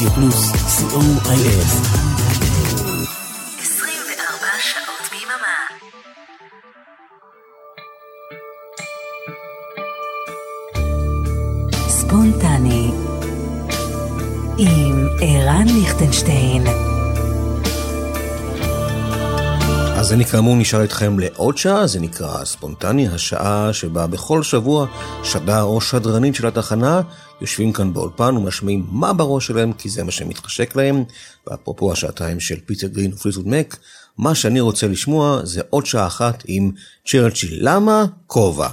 רדיו פלוס, co.il. 24 שעות ביממה. ספונטני עם ערן ליכטנשטיין אז אני כאמור נשאר איתכם לעוד שעה, זה נקרא ספונטני, השעה שבה בכל שבוע שדר או שדרנית של התחנה יושבים כאן באולפן ומשמיעים מה בראש שלהם, כי זה מה שמתחשק להם. ואפרופו השעתיים של פיטר גרין ופליטוד מק, מה שאני רוצה לשמוע זה עוד שעה אחת עם צ'רצ'יל. למה? כובע.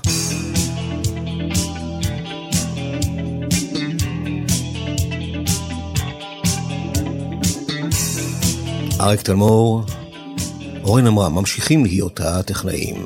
אריק תלמור אורן אמרה, ממשיכים להיות הטכנאים.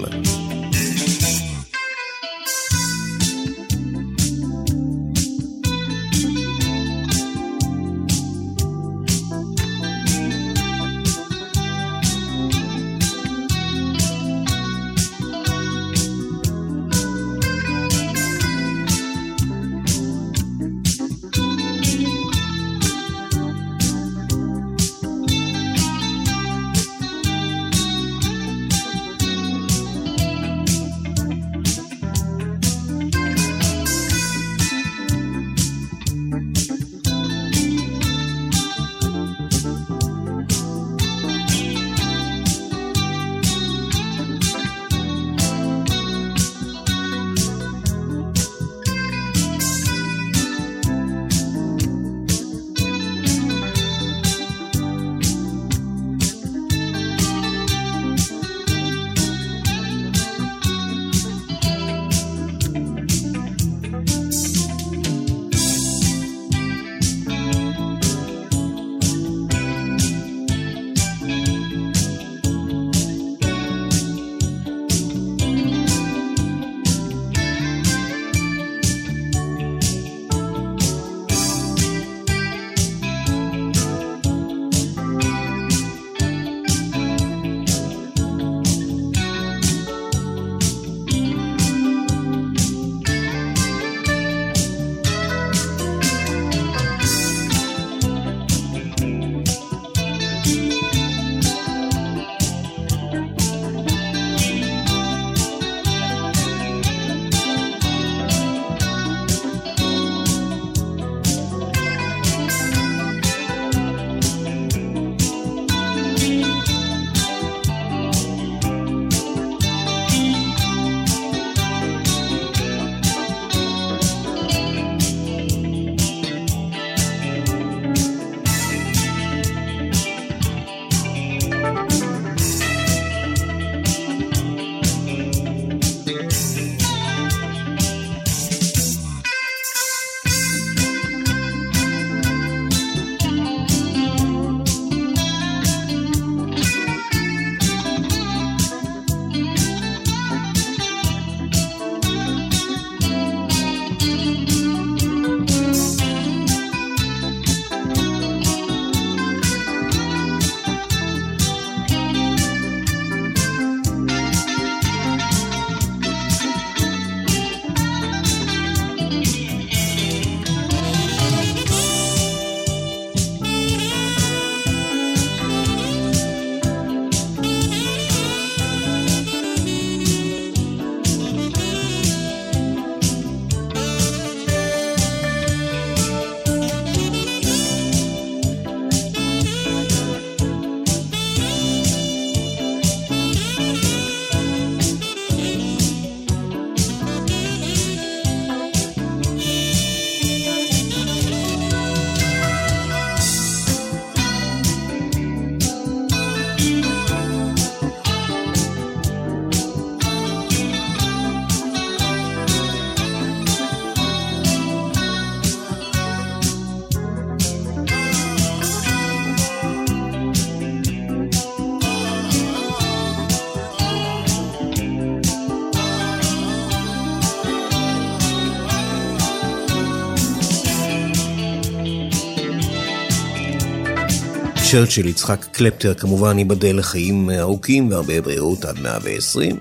צ'רצ'יל, יצחק קלפטר, כמובן ייבדל לחיים ארוכים והרבה בריאות עד 120.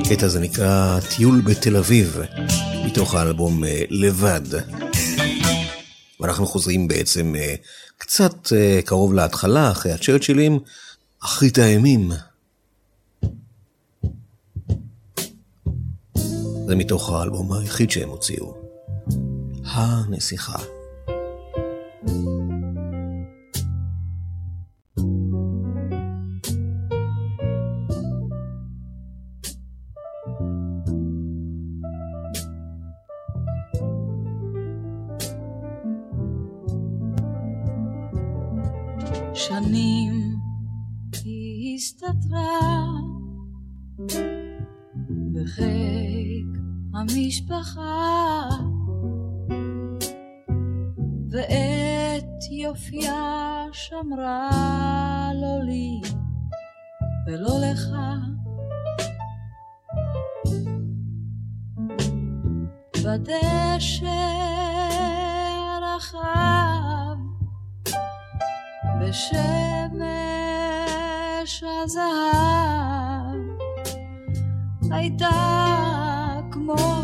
הקטע הזה נקרא טיול בתל אביב, מתוך האלבום לבד. ואנחנו חוזרים בעצם אה, קצת אה, קרוב להתחלה, אחרי הצ'רצ'ילים, אחרית הימים. זה מתוך האלבום היחיד שהם הוציאו. הנסיכה. שנים היא הסתתרה בחיק המשפחה ואת יופייה שמרה לא לי ולא לך. בדשא הרחב בשמש הזהב הייתה כמו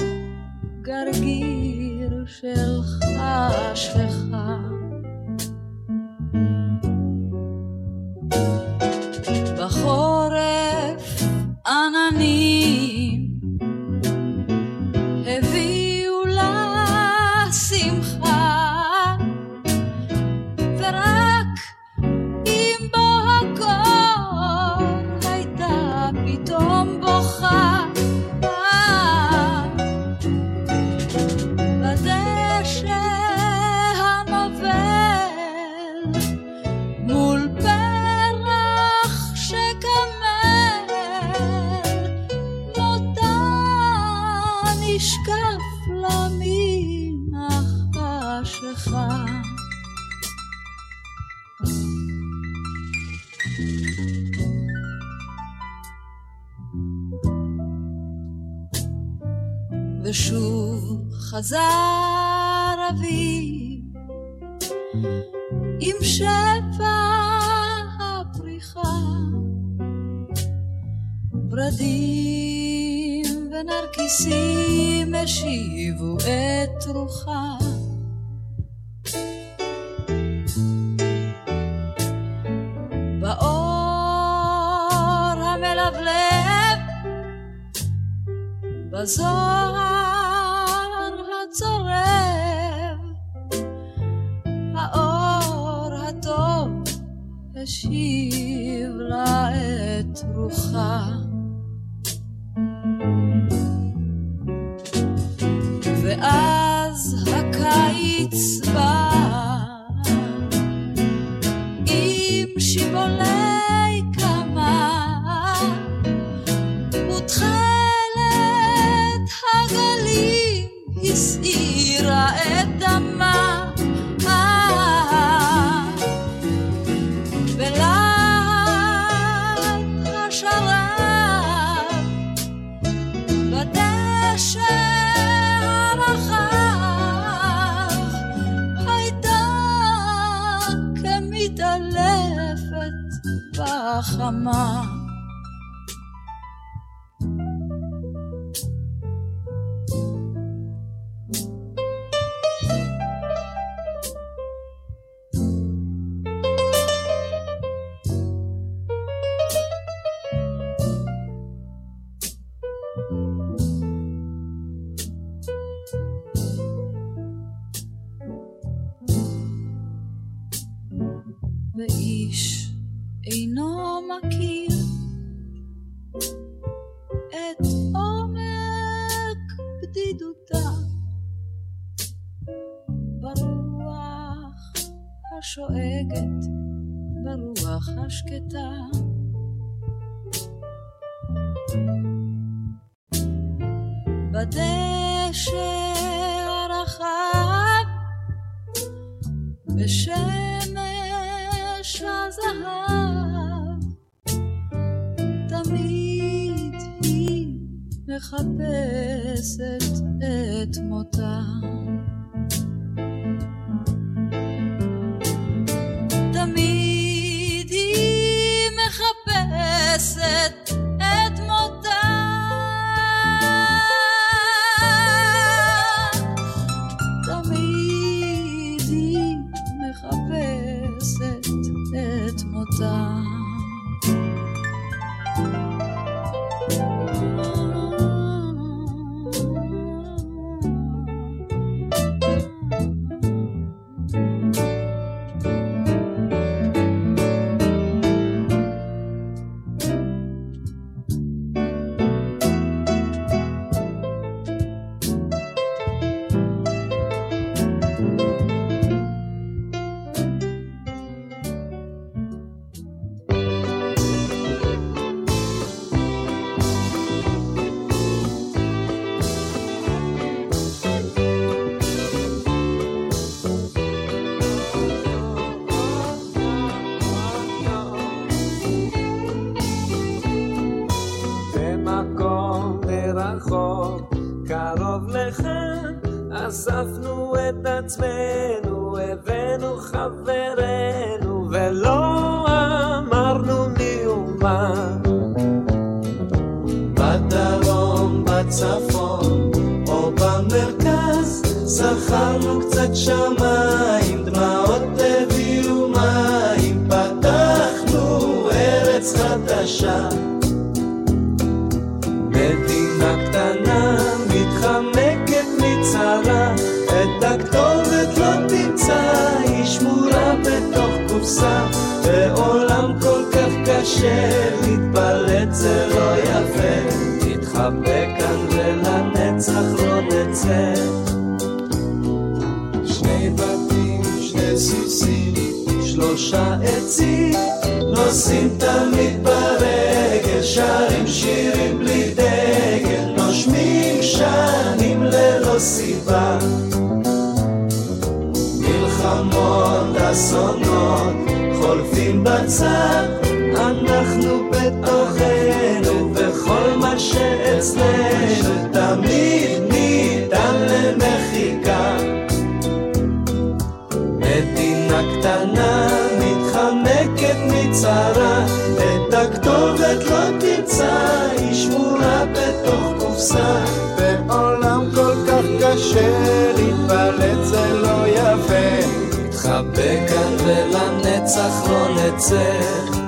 גרגיר של חשכה. חזר אביב עם שפע הפריחה ורדים ונרקיסים השיבו את רוחה. באור המלבלב בזוהר השיב לה את רוחה. ברוח השקטה. בדשא הרחב בשמש הזהב, תמיד היא מחפשת את מותה. מחפשת זכרנו קצת שמיים, דמעות הביאו מים, פתחנו ארץ חדשה. מדינה קטנה מתחמקת מצרה, את הכתובת לא תמצא, היא שמורה בתוך קופסה, בעולם כל כך קשה, להתפלט זה לא יפה, נתחבא כאן ולנצח לא נצא. שלושה עצים, נוסעים תמיד ברגל, שרים שירים בלי דגל, נושמים שנים ללא סיבה. מלחמות, אסונות, חולפים בצד, אנחנו בתוכנו, וכל מה שאצלנו קטנה מתחמקת מצרה, את הכתובת לא תמצא, היא שמורה בתוך קופסה. בעולם כל כך קשה, להתפלט זה לא יפה. נתחבא כאן ולנצח לא נצא.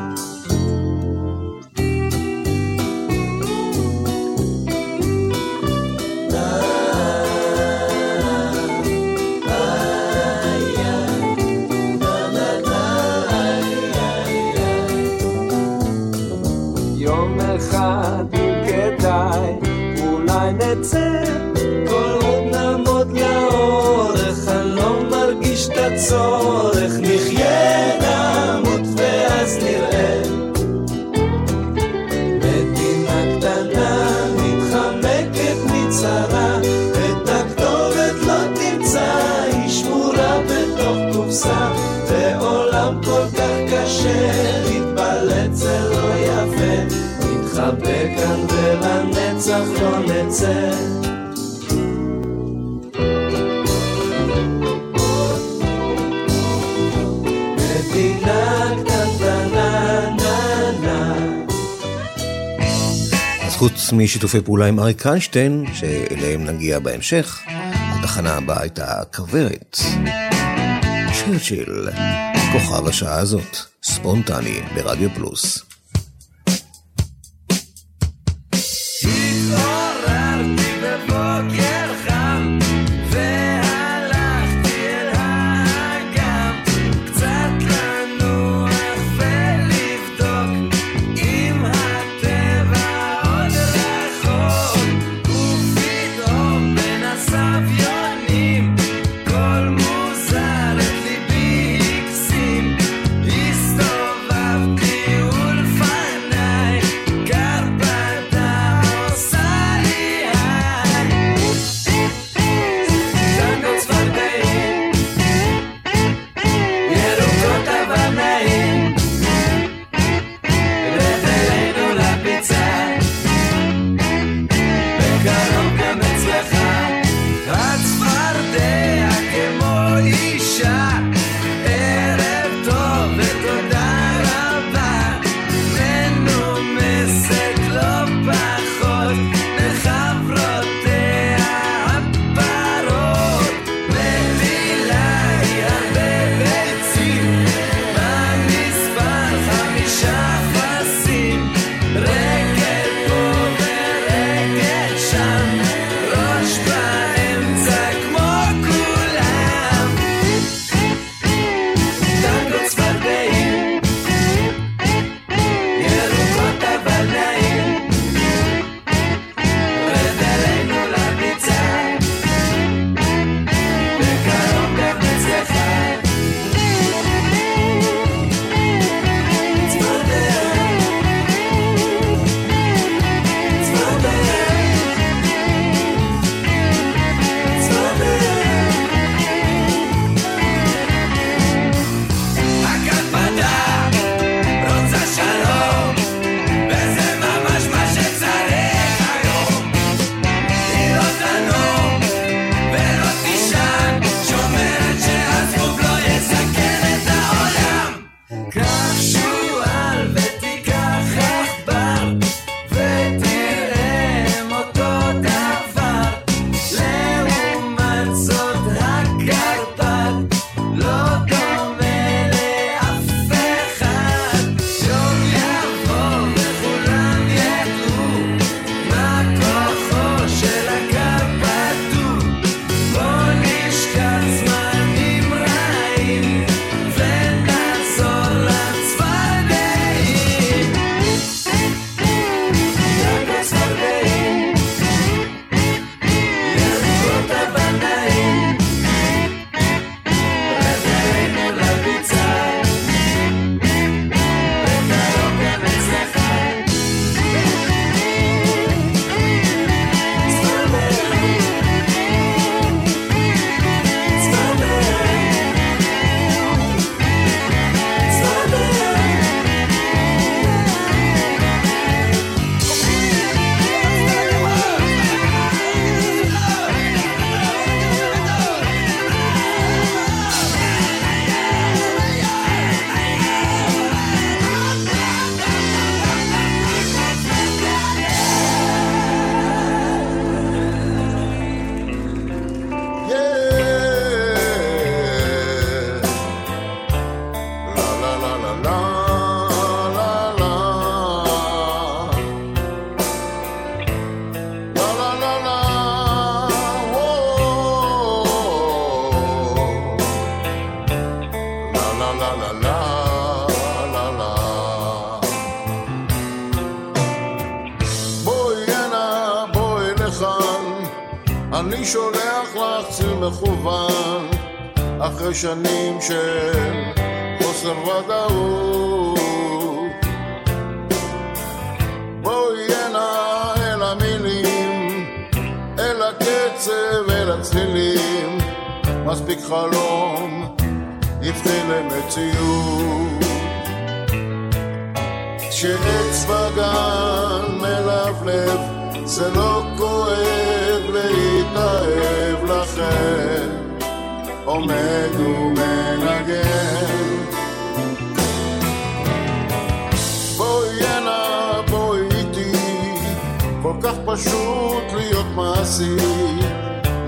ואז נראה. מדינה קטנה מתחמקת מצרה, את הכתובת לא תמצא, היא שמורה בתוך קופסה, בעולם כל כך קשה, להתבלט זה לא יפה, נתחבא כאן ולנצח לא נצא. חוץ משיתופי פעולה עם אריק איינשטיין, שאליהם נגיע בהמשך, התחנה הבאה הייתה כוורת. צ'רצ'יל, כוכב השעה הזאת, ספונטני ברדיו פלוס.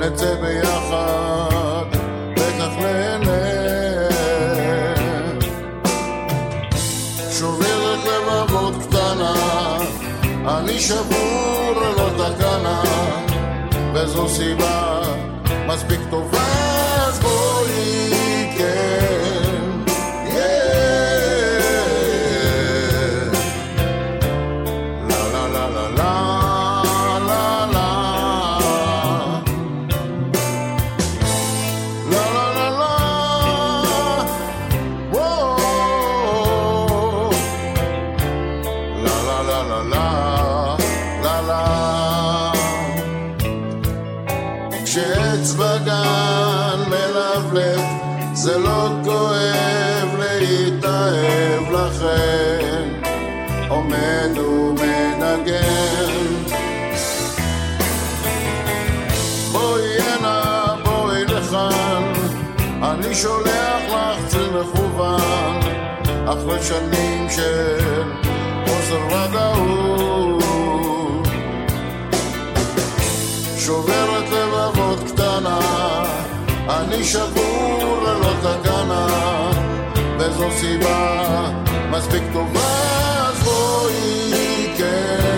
נצא ביחד, וכך נהנה. שוברת לבבות קטנה, אני שבור ללא תקנה, וזו סיבה מספיק טובה, שולח לך ציר מכוון אחרי שנים של חוסר ודאות. שוברת לבבות קטנה אני שבור ללא תקנה. וזו סיבה מספיק טובה אז בואי כן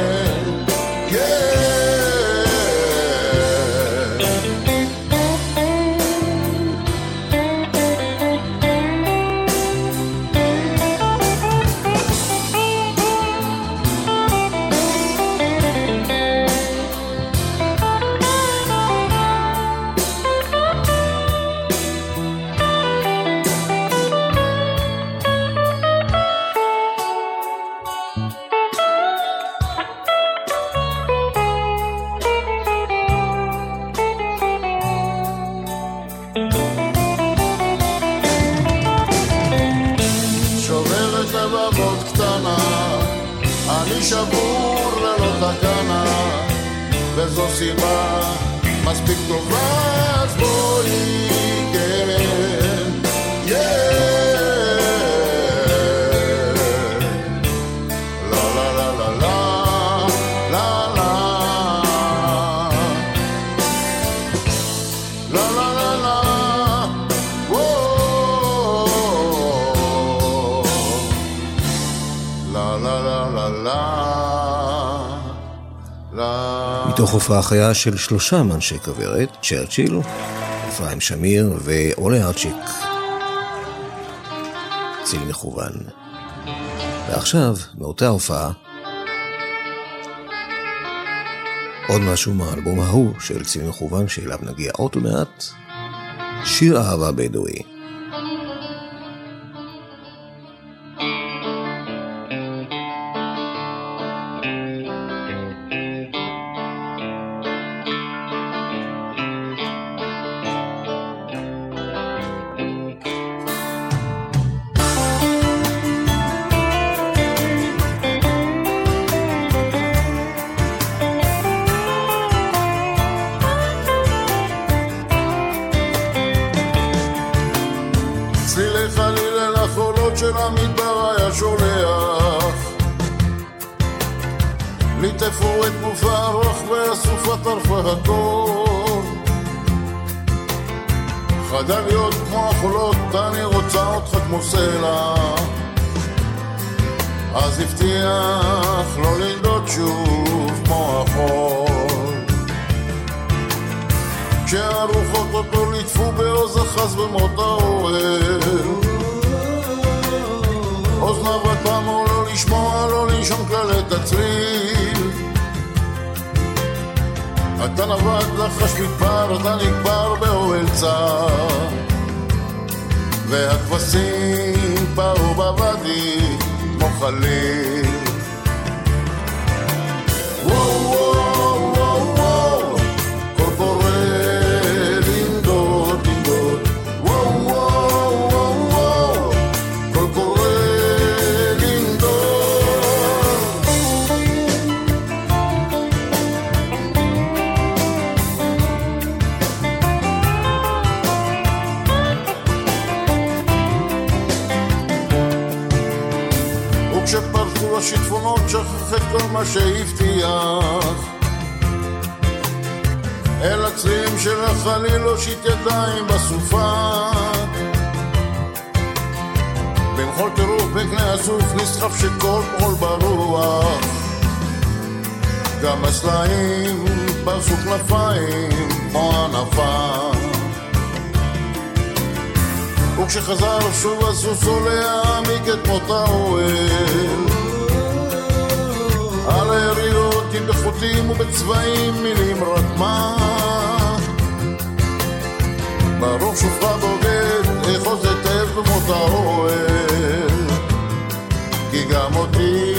וזו סיבה מספיק טובה, מתוך הופעה חיה של שלושה מאנשי כוורת, צ'רצ'יל, אפרים שמיר ואולי ארצ'יק. ציל מכוון. ועכשיו, מאותה הופעה, עוד משהו מהאלבום ההוא של ציל מכוון שאליו נגיע עוד מעט, שיר אהבה בדואי. חדל כמו החולות, אני רוצה אותך כמו סלע. אז הבטיח לא לנדוד שוב כמו החול. כשהרוחות אותו ליטפו בעוז החס במות האוהל. אוזניו הקמו לא לשמוע, לא לישון כלל את הצליל אתה נווט לחש מדבר, אתה נקבר באוהל צר. והכבשים פרו בוואדי כמו חליל. וואו שכח את כל מה שהבטיח. אל הצלילים של החליל הושיט ידיים בסופה. במחול טירוף בקנה הסוף נסחף שכל פועל ברוח. גם הסלעים פרסו כנפיים כמו ענפה. וכשחזר שוב הסוסו להעמיק את מות האוהל על היריות עם בחוטים ובצבעים מילים רק מה? ברוך שופך בוגד אחוז היטב במות האוהל? כי גם אותי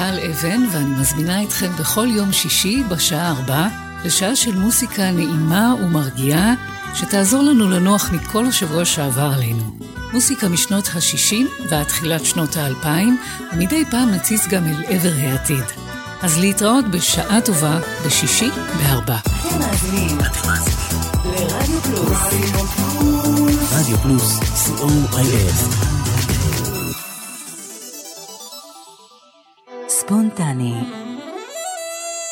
מיכל אבן, ואני מזמינה אתכם בכל יום שישי בשעה ארבע לשעה של מוסיקה נעימה ומרגיעה, שתעזור לנו לנוח מכל השבוע שעבר עלינו. מוסיקה משנות ה-60 ועד תחילת שנות ה-2000, ומדי פעם נציץ גם אל עבר העתיד. אז להתראות בשעה טובה בשישי בארבע. אתם מאזינים לרדיו פלוס. רדיו פלוס, co.il. ספונטני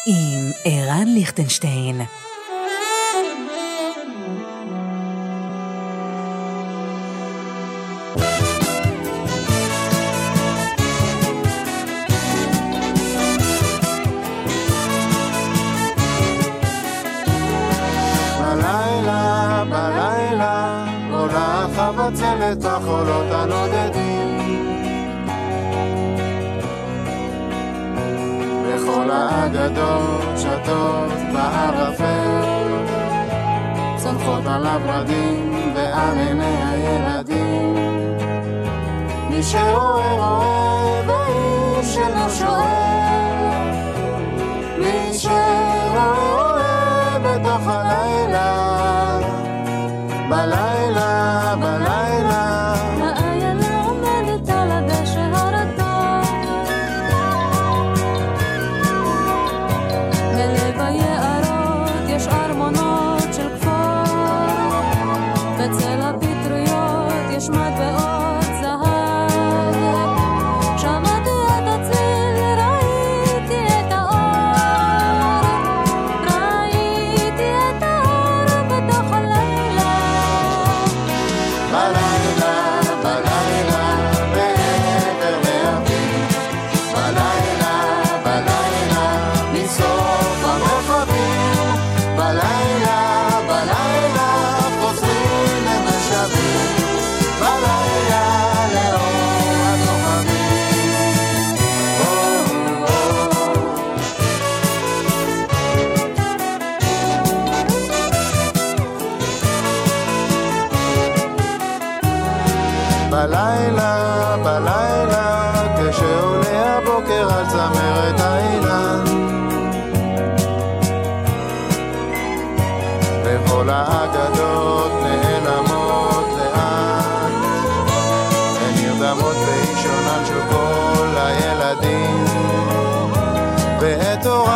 עם ערן ליכטנשטיין. בלילה, בלילה, עולה חבצלת החולות הנודדים. וכל האגדות שטות בערפל, צונחות על הורדים ועל עיני הילדים. מי שאוהב אוהב, ואיש שלא שואל. מי שרואה בתוך הלילה, בלילה, בלילה, t'auras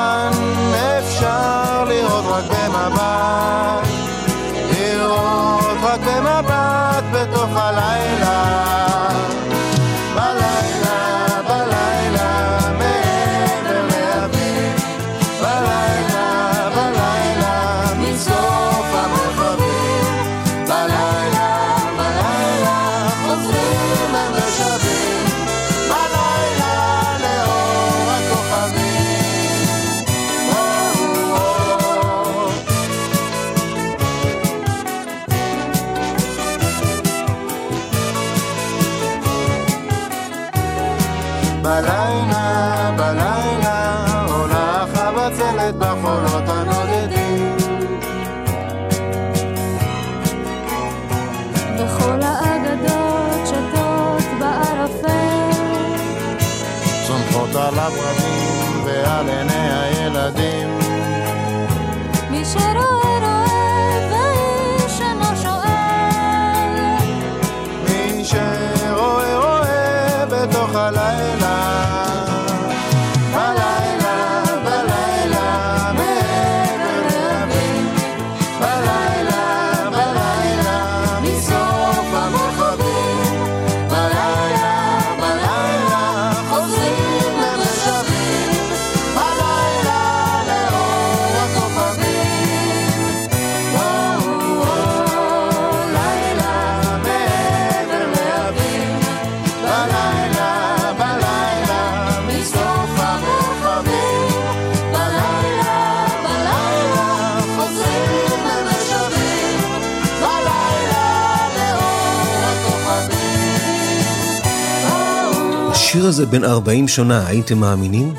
השיר הזה בן 40 שנה, הייתם מאמינים?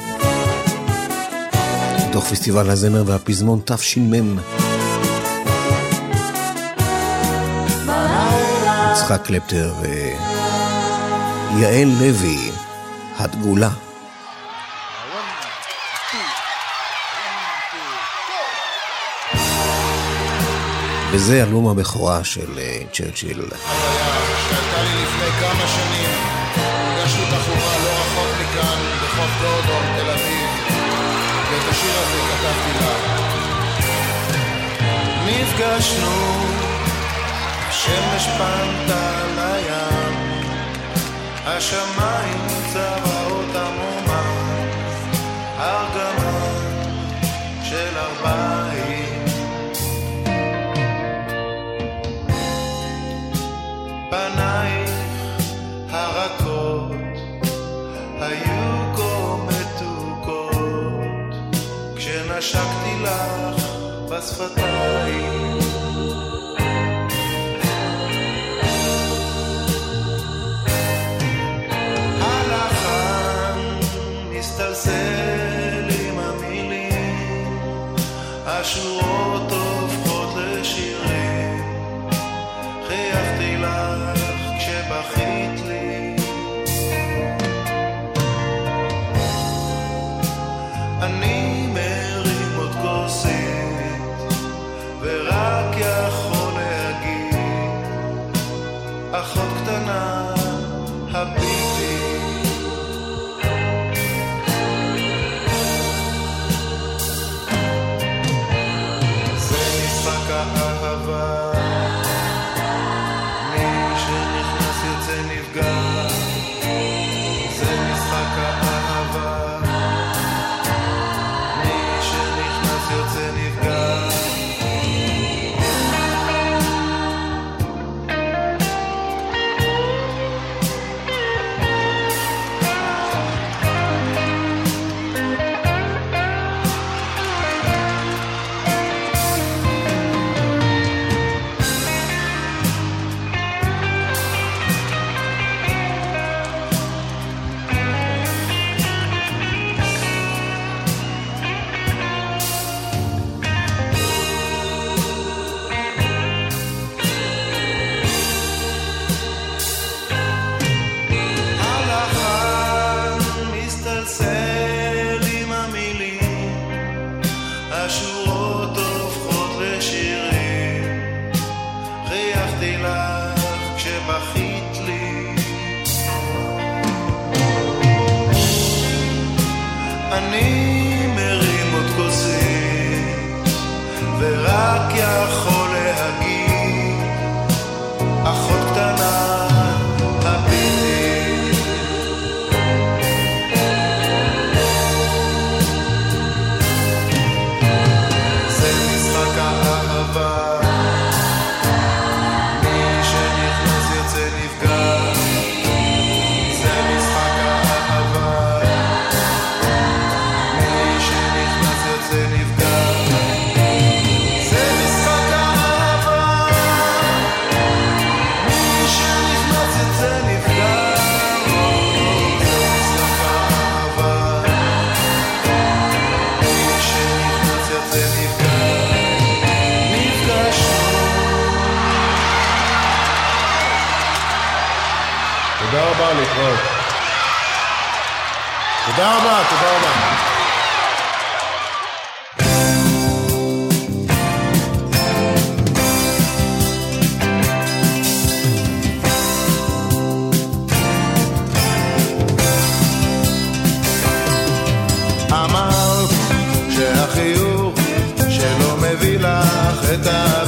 מתוך פסטיבל הזמר והפזמון תש"מ. יצחק קלפטר ויעל לוי, התגולה. וזה אלבום הבכורה של אה, צ'רצ'יל. אבל לפני כמה שנים נפגשנו, השמש פנתה לים, השמיים צבעות עמומה, הרגמה של ארבעים. פנייך הרכות היו כה מתוקות, כשנשקתי לך בשפתיים תודה רבה, תודה רבה. את ה...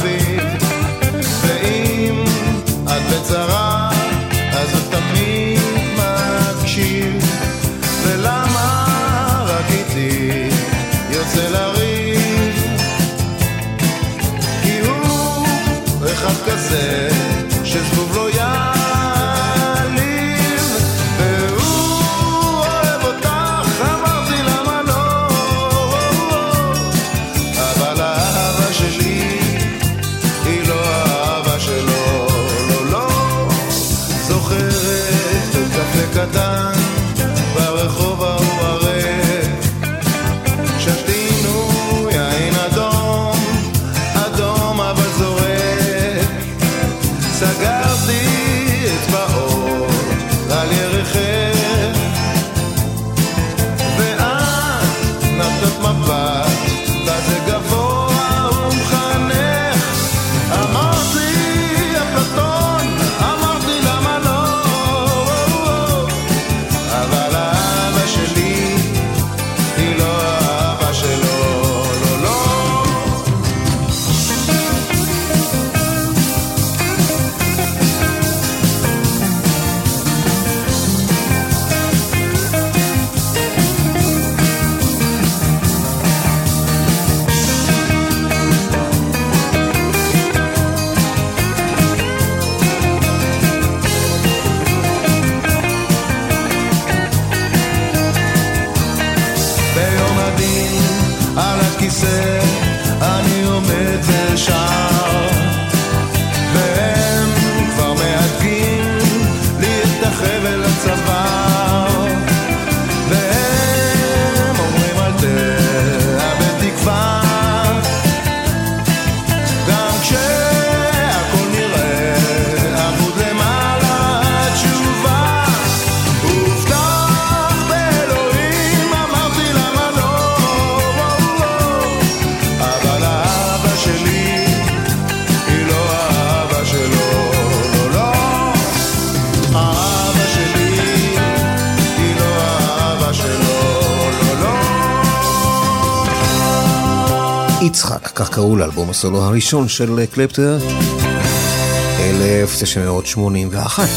שנקראו לאלבום הסולו הראשון של אה, קלפטר, 1981.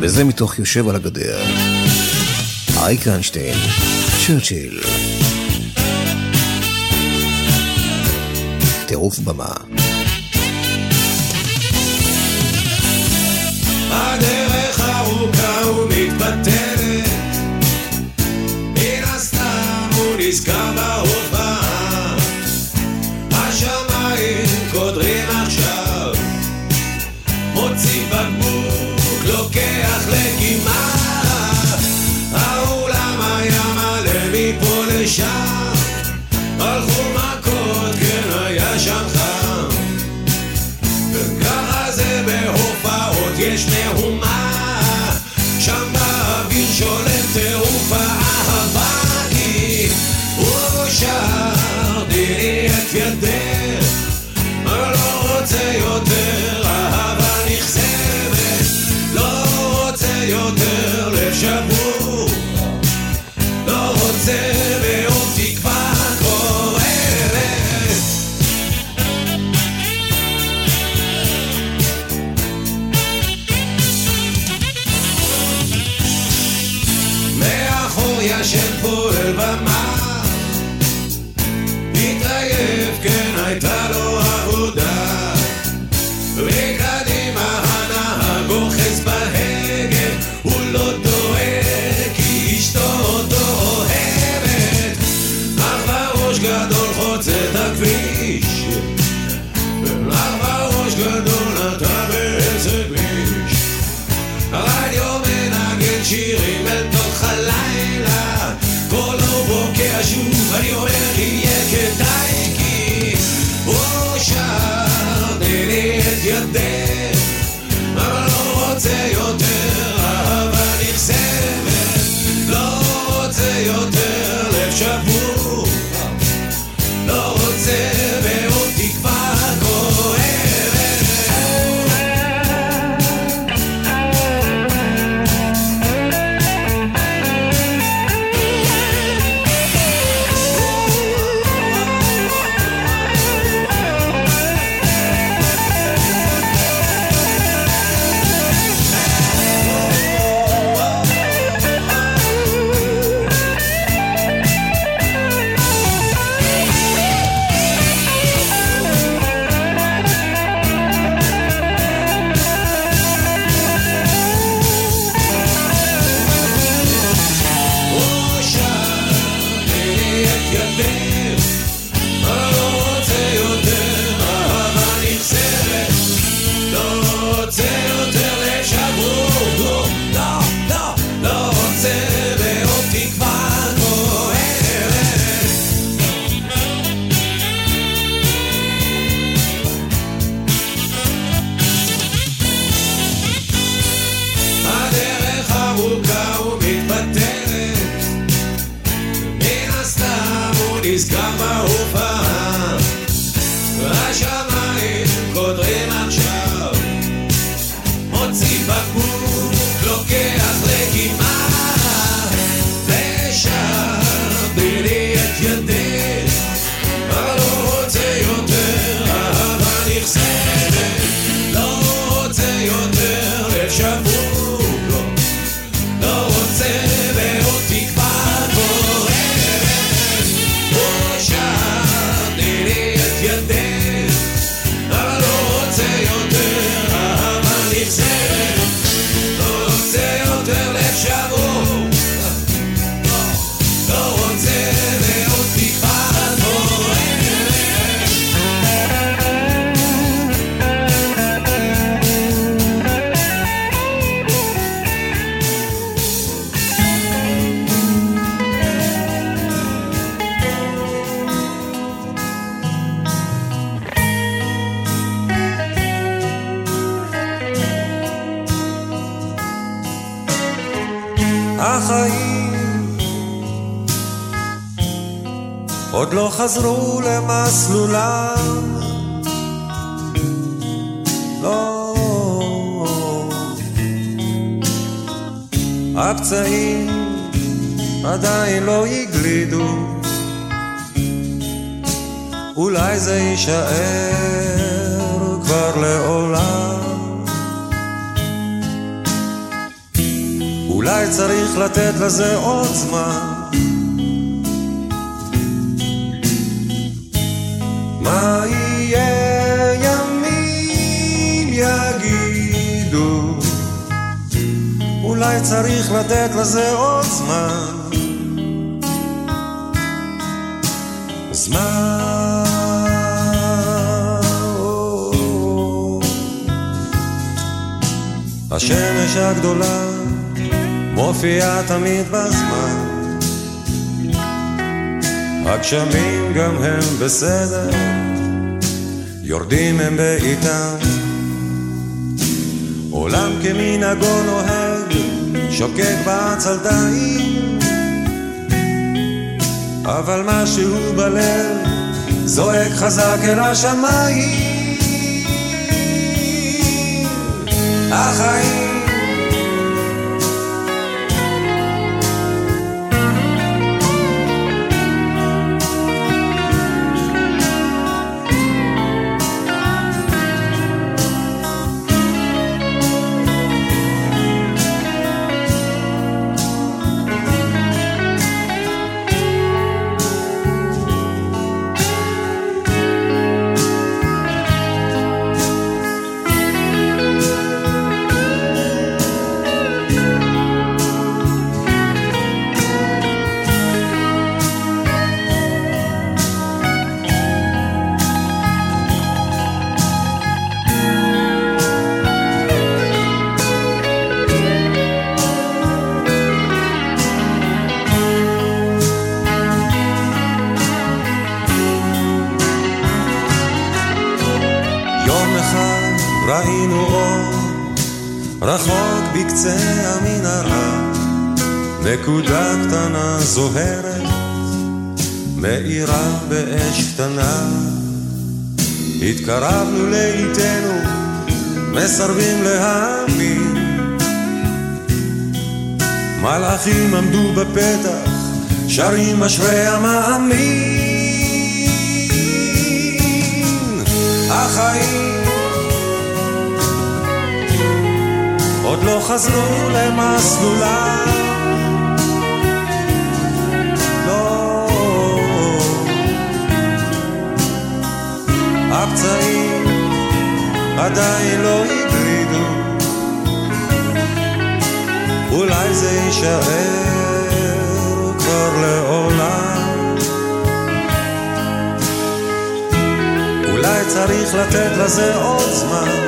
וזה מתוך יושב על הגדר. אייק איינשטיין, צ'רצ'יל. טירוף במה. חזרו למסלולם. לא. הפצעים עדיין לא הגלידו, אולי זה יישאר כבר לעולם. אולי צריך לתת לזה עוד זמן. יגידו? אולי צריך לתת לזה עוד זמן. זמן. השמש הגדולה מופיעה תמיד בזמן. הגשמים גם הם בסדר. יורדים הם בעיטה. עולם כמנהגו נוהג, שוקק בעצלתיים. אבל משהו בלב זועק חזק אל השמיים. החיים מסרבים להאמין. מלאכים עמדו בפתח, שרים אשרי המאמין. החיים עוד לא חזרו למסלולם. לא. הפצעים עדיין לא אולי זה יישאר כבר לעולם. אולי צריך לתת לזה עוד זמן.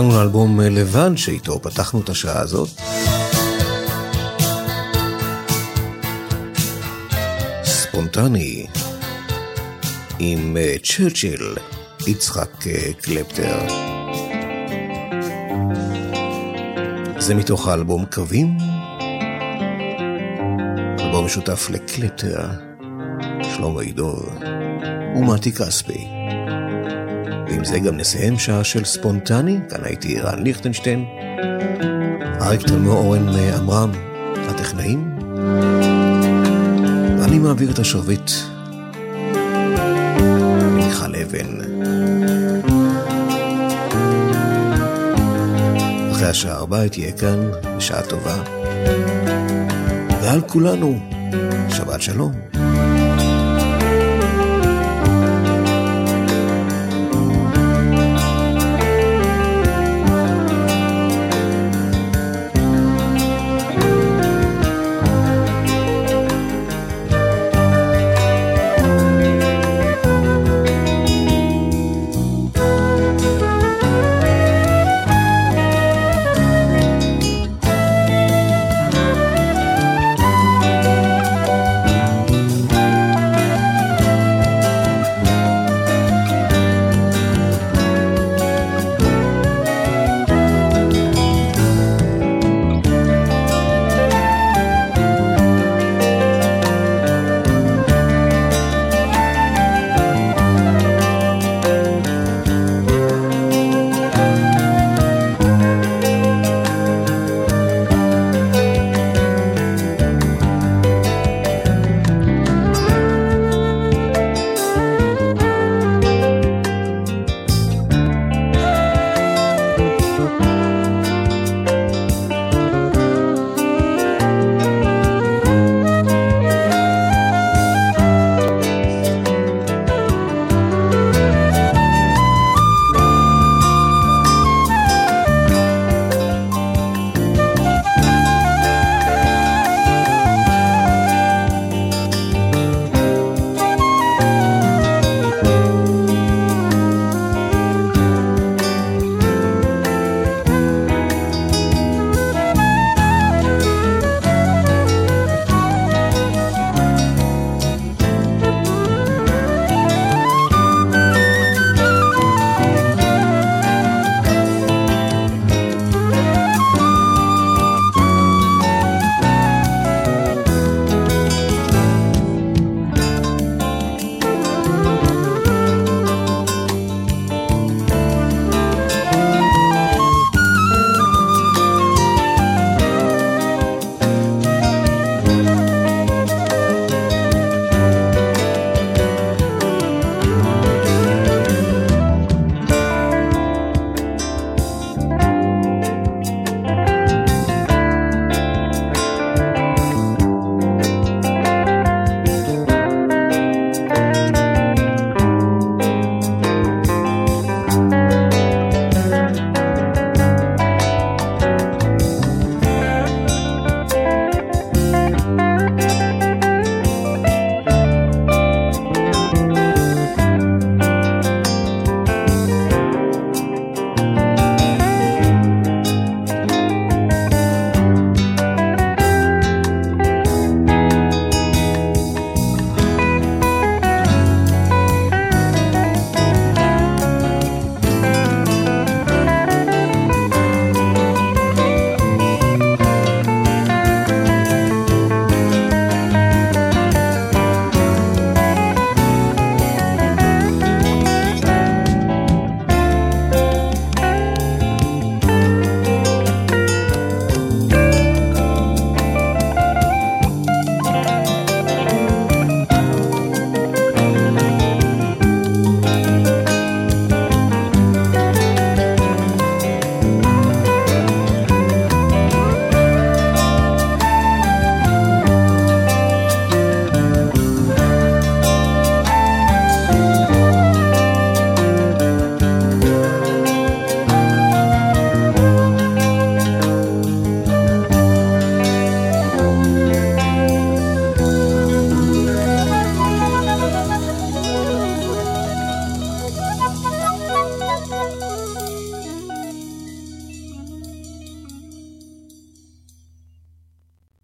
חזרנו לאלבום לבד שאיתו פתחנו את השעה הזאת. ספונטני עם אה, צ'רצ'יל, יצחק אה, קלפטר. זה מתוך האלבום קווים, אלבום משותף לקלפטר, שלמה עידור ומתי כספי. ועם זה גם נסיים שעה של ספונטני, כאן הייתי רן ליכטנשטיין, אריק תלמור אורן אה, עמרם, הטכנאים, ואני מעביר את השרביט מיכל אבן. אחרי השעה ארבע תהיה כאן, בשעה טובה, ועל כולנו, שבת שלום.